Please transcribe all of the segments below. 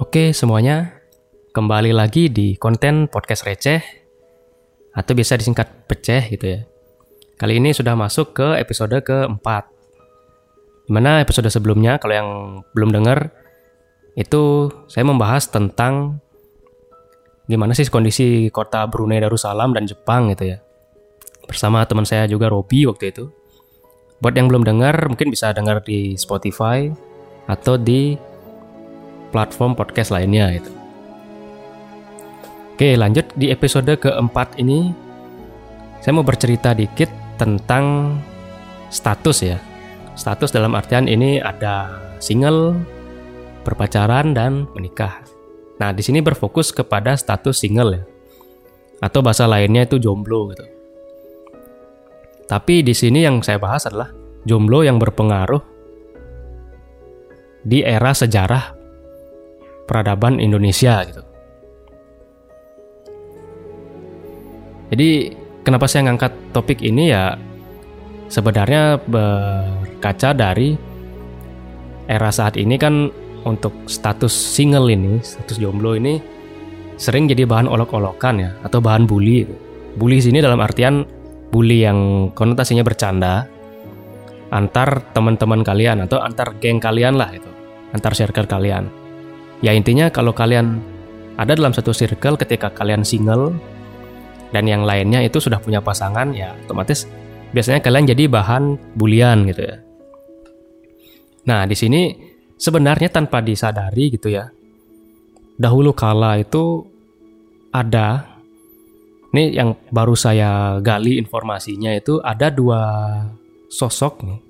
Oke semuanya, kembali lagi di konten podcast receh atau biasa disingkat peceh gitu ya. Kali ini sudah masuk ke episode keempat. Di mana episode sebelumnya, kalau yang belum dengar, itu saya membahas tentang gimana sih kondisi kota Brunei Darussalam dan Jepang gitu ya. Bersama teman saya juga Robi waktu itu. Buat yang belum dengar, mungkin bisa dengar di Spotify atau di platform podcast lainnya gitu. Oke, lanjut di episode keempat ini saya mau bercerita dikit tentang status ya. Status dalam artian ini ada single, berpacaran dan menikah. Nah, di sini berfokus kepada status single ya. Atau bahasa lainnya itu jomblo gitu. Tapi di sini yang saya bahas adalah jomblo yang berpengaruh di era sejarah peradaban Indonesia gitu. Jadi kenapa saya ngangkat topik ini ya sebenarnya berkaca dari era saat ini kan untuk status single ini, status jomblo ini sering jadi bahan olok-olokan ya atau bahan bully. Bully sini dalam artian bully yang konotasinya bercanda antar teman-teman kalian atau antar geng kalian lah itu, antar circle kalian. Ya intinya kalau kalian ada dalam satu circle ketika kalian single dan yang lainnya itu sudah punya pasangan ya otomatis biasanya kalian jadi bahan bulian gitu ya. Nah, di sini sebenarnya tanpa disadari gitu ya. Dahulu kala itu ada ini yang baru saya gali informasinya itu ada dua sosok nih.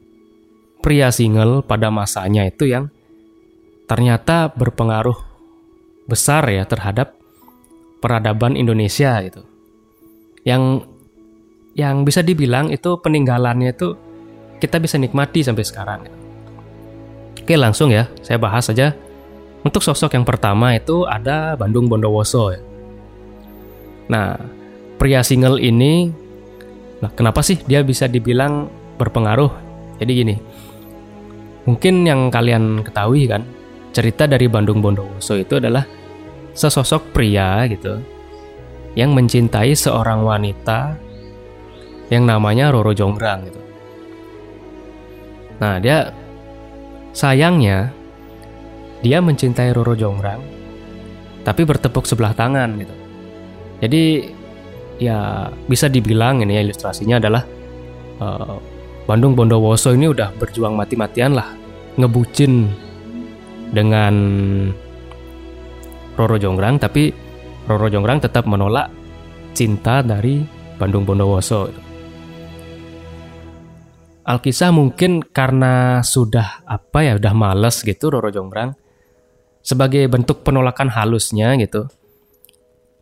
Pria single pada masanya itu yang ternyata berpengaruh besar ya terhadap peradaban Indonesia gitu yang yang bisa dibilang itu peninggalannya itu kita bisa nikmati sampai sekarang. Oke langsung ya, saya bahas saja. Untuk sosok yang pertama itu ada Bandung Bondowoso ya. Nah, pria single ini, nah kenapa sih dia bisa dibilang berpengaruh? Jadi gini, mungkin yang kalian ketahui kan, cerita dari Bandung Bondowoso itu adalah sesosok pria gitu yang mencintai seorang wanita yang namanya Roro Jonggrang gitu. Nah, dia sayangnya dia mencintai Roro Jonggrang tapi bertepuk sebelah tangan gitu. Jadi ya bisa dibilang ini ya ilustrasinya adalah uh, Bandung Bondowoso ini udah berjuang mati-matian lah ngebucin dengan Roro Jonggrang tapi Roro Jonggrang tetap menolak cinta dari Bandung Bondowoso. Alkisah mungkin karena sudah apa ya, udah males gitu Roro Jonggrang. Sebagai bentuk penolakan halusnya gitu.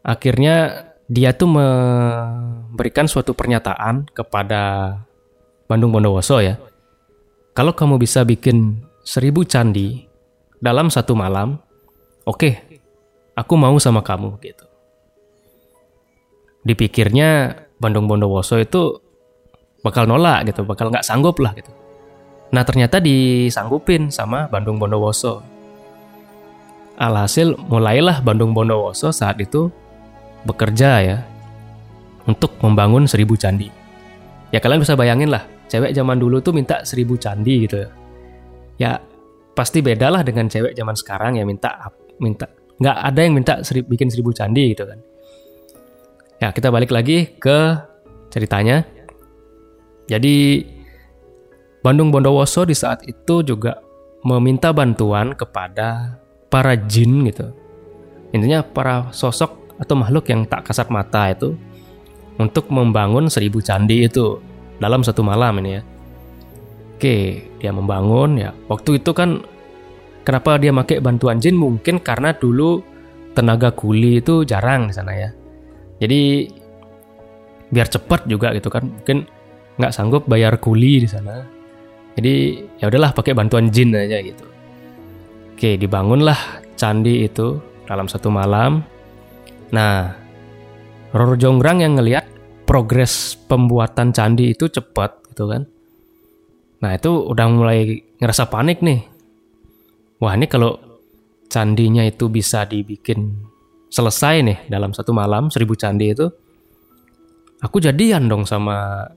Akhirnya dia tuh memberikan suatu pernyataan kepada Bandung Bondowoso ya. Kalau kamu bisa bikin seribu candi dalam satu malam, oke, okay, aku mau sama kamu gitu. Dipikirnya Bandung Bondowoso itu bakal nolak gitu, bakal nggak sanggup lah gitu. Nah ternyata disanggupin sama Bandung Bondowoso. Alhasil mulailah Bandung Bondowoso saat itu bekerja ya untuk membangun seribu candi. Ya kalian bisa bayangin lah, cewek zaman dulu tuh minta seribu candi gitu ya. Ya pasti beda lah dengan cewek zaman sekarang ya minta minta nggak ada yang minta seri, bikin seribu candi gitu kan. Ya kita balik lagi ke ceritanya. Jadi Bandung Bondowoso di saat itu juga meminta bantuan kepada para jin gitu. Intinya para sosok atau makhluk yang tak kasat mata itu untuk membangun seribu candi itu dalam satu malam ini ya. Oke, dia membangun ya. Waktu itu kan Kenapa dia pakai bantuan jin? Mungkin karena dulu tenaga kuli itu jarang di sana ya. Jadi biar cepat juga gitu kan. Mungkin nggak sanggup bayar kuli di sana. Jadi ya udahlah pakai bantuan jin aja gitu. Oke, dibangunlah candi itu dalam satu malam. Nah, Roro Jonggrang yang ngelihat progres pembuatan candi itu cepat gitu kan. Nah, itu udah mulai ngerasa panik nih wah ini kalau candinya itu bisa dibikin selesai nih dalam satu malam seribu candi itu, aku jadian dong sama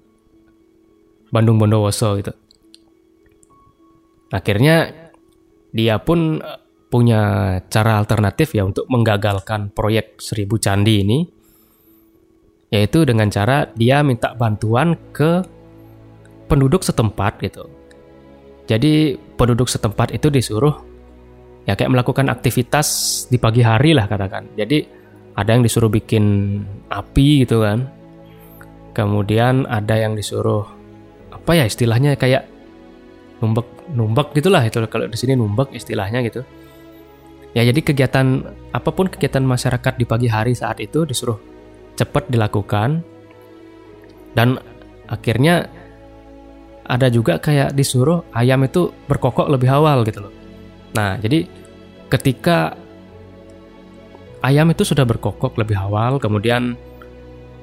Bandung Bondowoso gitu. Akhirnya dia pun eh, punya cara alternatif ya untuk menggagalkan proyek seribu candi ini, yaitu dengan cara dia minta bantuan ke penduduk setempat gitu. Jadi penduduk setempat itu disuruh ya kayak melakukan aktivitas di pagi hari lah katakan. Jadi ada yang disuruh bikin api gitu kan. Kemudian ada yang disuruh apa ya istilahnya kayak numbek numbek gitulah itu kalau di sini numbek istilahnya gitu. Ya jadi kegiatan apa pun kegiatan masyarakat di pagi hari saat itu disuruh cepat dilakukan dan akhirnya ada juga kayak disuruh ayam itu berkokok lebih awal gitu loh. Nah, jadi ketika ayam itu sudah berkokok lebih awal, kemudian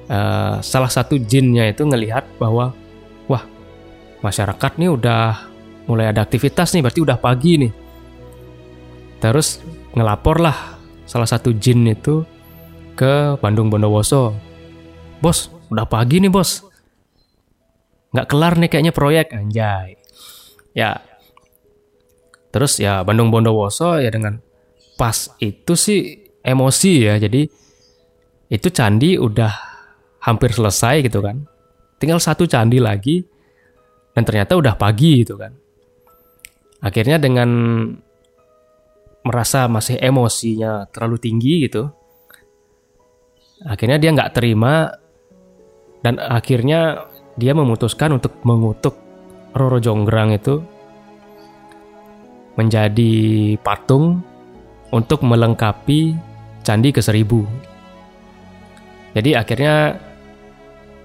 uh, salah satu jinnya itu ngelihat bahwa wah masyarakat nih udah mulai ada aktivitas nih, berarti udah pagi nih. Terus ngelapor lah salah satu jin itu ke Bandung Bondowoso. Bos, udah pagi nih bos nggak kelar nih kayaknya proyek. Anjay. Ya. Terus ya Bandung Bondowoso ya dengan pas itu sih emosi ya. Jadi itu candi udah hampir selesai gitu kan. Tinggal satu candi lagi dan ternyata udah pagi gitu kan. Akhirnya dengan merasa masih emosinya terlalu tinggi gitu akhirnya dia nggak terima dan akhirnya dia memutuskan untuk mengutuk Roro Jonggrang itu menjadi patung untuk melengkapi candi ke seribu. Jadi akhirnya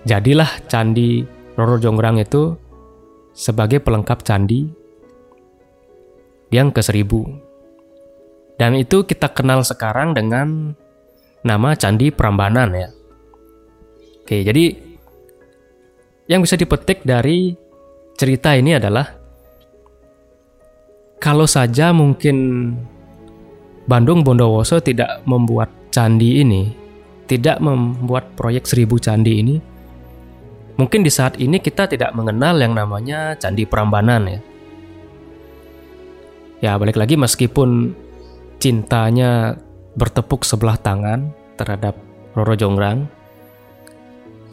jadilah candi Roro Jonggrang itu sebagai pelengkap candi yang ke seribu. Dan itu kita kenal sekarang dengan nama Candi Prambanan ya. Oke, jadi yang bisa dipetik dari cerita ini adalah kalau saja mungkin Bandung Bondowoso tidak membuat candi ini, tidak membuat proyek seribu candi ini, mungkin di saat ini kita tidak mengenal yang namanya Candi Prambanan ya. Ya balik lagi meskipun cintanya bertepuk sebelah tangan terhadap Roro Jonggrang,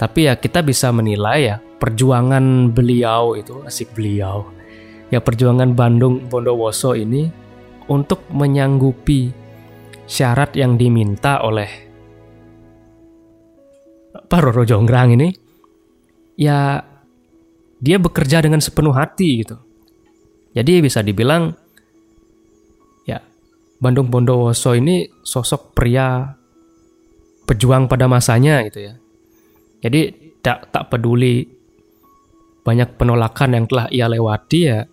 tapi ya kita bisa menilai ya perjuangan beliau itu asik beliau. Ya perjuangan Bandung Bondowoso ini untuk menyanggupi syarat yang diminta oleh Pak Roro Jonggrang ini ya dia bekerja dengan sepenuh hati gitu. Jadi bisa dibilang ya Bandung Bondowoso ini sosok pria pejuang pada masanya gitu ya. Jadi tak tak peduli banyak penolakan yang telah ia lewati ya,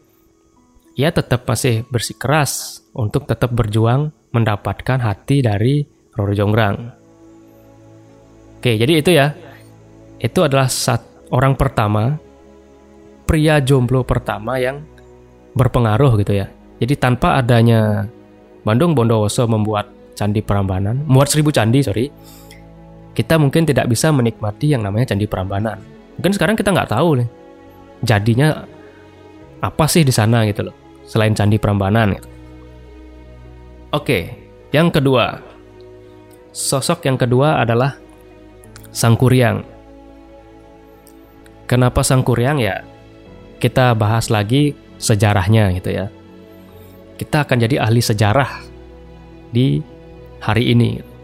ia tetap masih bersikeras untuk tetap berjuang mendapatkan hati dari Roro Jonggrang. Oke, jadi itu ya. Itu adalah saat orang pertama, pria jomblo pertama yang berpengaruh gitu ya. Jadi tanpa adanya Bandung Bondowoso membuat candi Prambanan, membuat seribu candi sorry, kita mungkin tidak bisa menikmati yang namanya Candi Prambanan. Mungkin sekarang kita nggak tahu nih, jadinya apa sih di sana gitu loh, selain Candi Prambanan. Gitu. Oke, yang kedua, sosok yang kedua adalah Sang Kuryang. Kenapa Sang Kuryang ya? Kita bahas lagi sejarahnya gitu ya. Kita akan jadi ahli sejarah di hari ini.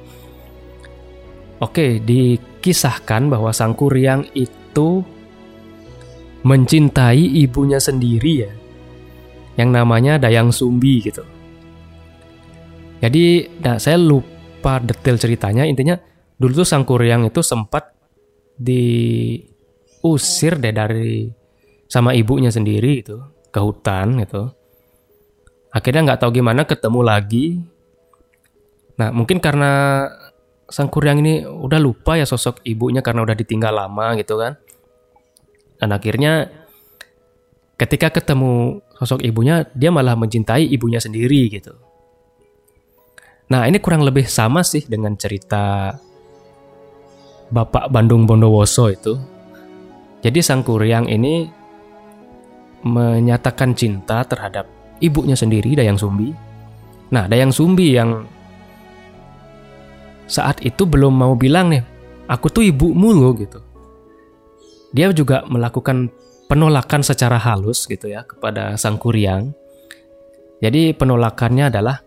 Oke, dikisahkan bahwa Sang Kuryang itu mencintai ibunya sendiri ya. Yang namanya Dayang Sumbi gitu. Jadi, nah saya lupa detail ceritanya. Intinya dulu tuh Sang Kuryang itu sempat diusir deh dari sama ibunya sendiri itu ke hutan gitu. Akhirnya nggak tahu gimana ketemu lagi. Nah mungkin karena sang kuryang ini udah lupa ya sosok ibunya karena udah ditinggal lama gitu kan. Dan akhirnya ketika ketemu sosok ibunya, dia malah mencintai ibunya sendiri gitu. Nah, ini kurang lebih sama sih dengan cerita Bapak Bandung Bondowoso itu. Jadi Sang Kuryang ini menyatakan cinta terhadap ibunya sendiri, Dayang Sumbi. Nah, Dayang Sumbi yang saat itu belum mau bilang nih, aku tuh ibumu loh gitu. Dia juga melakukan penolakan secara halus gitu ya kepada Sang Kuryang. Jadi penolakannya adalah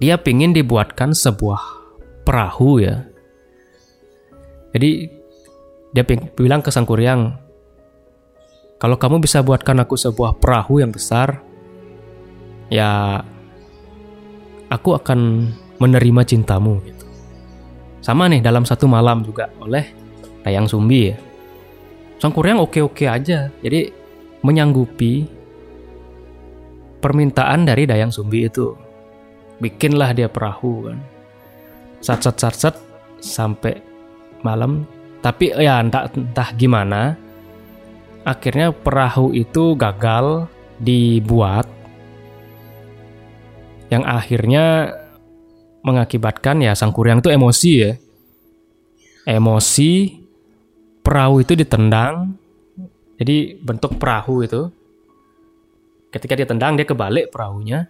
dia pingin dibuatkan sebuah perahu ya. Jadi dia bilang ke Sang Kuryang, kalau kamu bisa buatkan aku sebuah perahu yang besar, ya aku akan menerima cintamu. Gitu. Sama nih dalam satu malam juga oleh Dayang Sumbi ya. Sang Kuryang oke-oke aja, jadi menyanggupi permintaan dari Dayang Sumbi itu. Bikinlah dia perahu kan. Sat sat sat sat sampai malam. Tapi ya entah entah gimana. Akhirnya perahu itu gagal dibuat. Yang akhirnya mengakibatkan ya sang kuryang itu emosi ya emosi perahu itu ditendang jadi bentuk perahu itu ketika dia tendang dia kebalik perahunya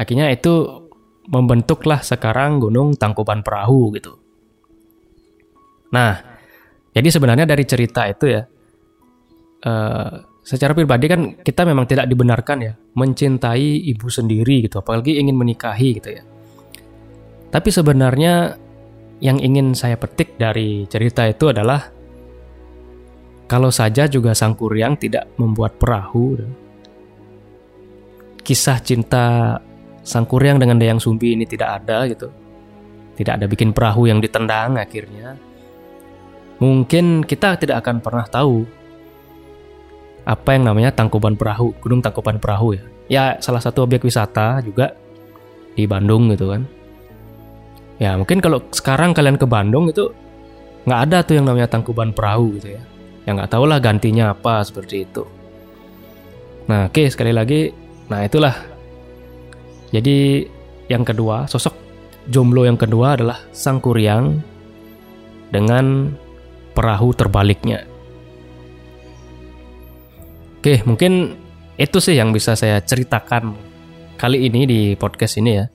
Akhirnya itu membentuklah sekarang Gunung Tangkuban Perahu gitu. Nah, jadi sebenarnya dari cerita itu ya, uh, secara pribadi kan kita memang tidak dibenarkan ya mencintai ibu sendiri gitu, apalagi ingin menikahi gitu ya. Tapi sebenarnya yang ingin saya petik dari cerita itu adalah kalau saja juga Sang Kuryang tidak membuat perahu, kisah cinta Sang Kuryang dengan Dayang Sumbi ini tidak ada gitu. Tidak ada bikin perahu yang ditendang akhirnya. Mungkin kita tidak akan pernah tahu apa yang namanya Tangkuban Perahu, Gunung Tangkuban Perahu ya. Ya salah satu objek wisata juga di Bandung gitu kan. Ya mungkin kalau sekarang kalian ke Bandung itu nggak ada tuh yang namanya Tangkuban Perahu gitu ya. Ya nggak tahu lah gantinya apa seperti itu. Nah oke sekali lagi, nah itulah jadi yang kedua, sosok jomblo yang kedua adalah Sang Kuryang dengan perahu terbaliknya. Oke, mungkin itu sih yang bisa saya ceritakan kali ini di podcast ini ya.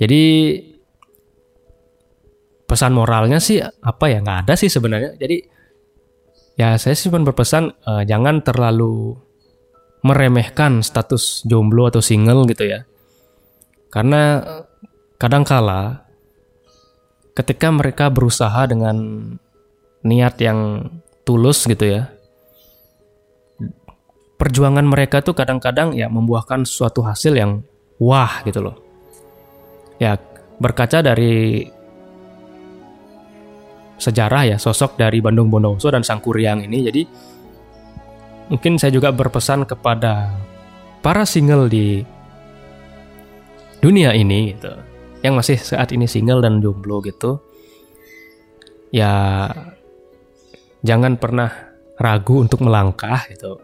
Jadi pesan moralnya sih apa ya nggak ada sih sebenarnya. Jadi ya saya sih cuma berpesan uh, jangan terlalu meremehkan status jomblo atau single gitu ya. Karena kadangkala ketika mereka berusaha dengan niat yang tulus gitu ya. Perjuangan mereka tuh kadang-kadang ya membuahkan suatu hasil yang wah gitu loh. Ya, berkaca dari sejarah ya sosok dari Bandung Bondowoso dan Sang Kuryang ini. Jadi mungkin saya juga berpesan kepada para single di dunia ini gitu yang masih saat ini single dan jomblo gitu ya jangan pernah ragu untuk melangkah gitu.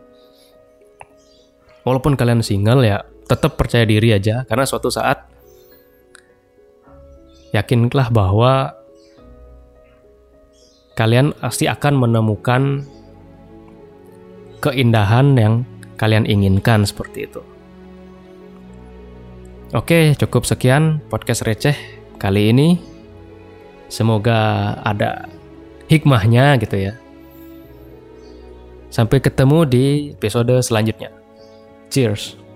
Walaupun kalian single ya tetap percaya diri aja karena suatu saat yakinlah bahwa kalian pasti akan menemukan keindahan yang kalian inginkan seperti itu. Oke, cukup sekian podcast receh kali ini. Semoga ada hikmahnya gitu ya. Sampai ketemu di episode selanjutnya. Cheers.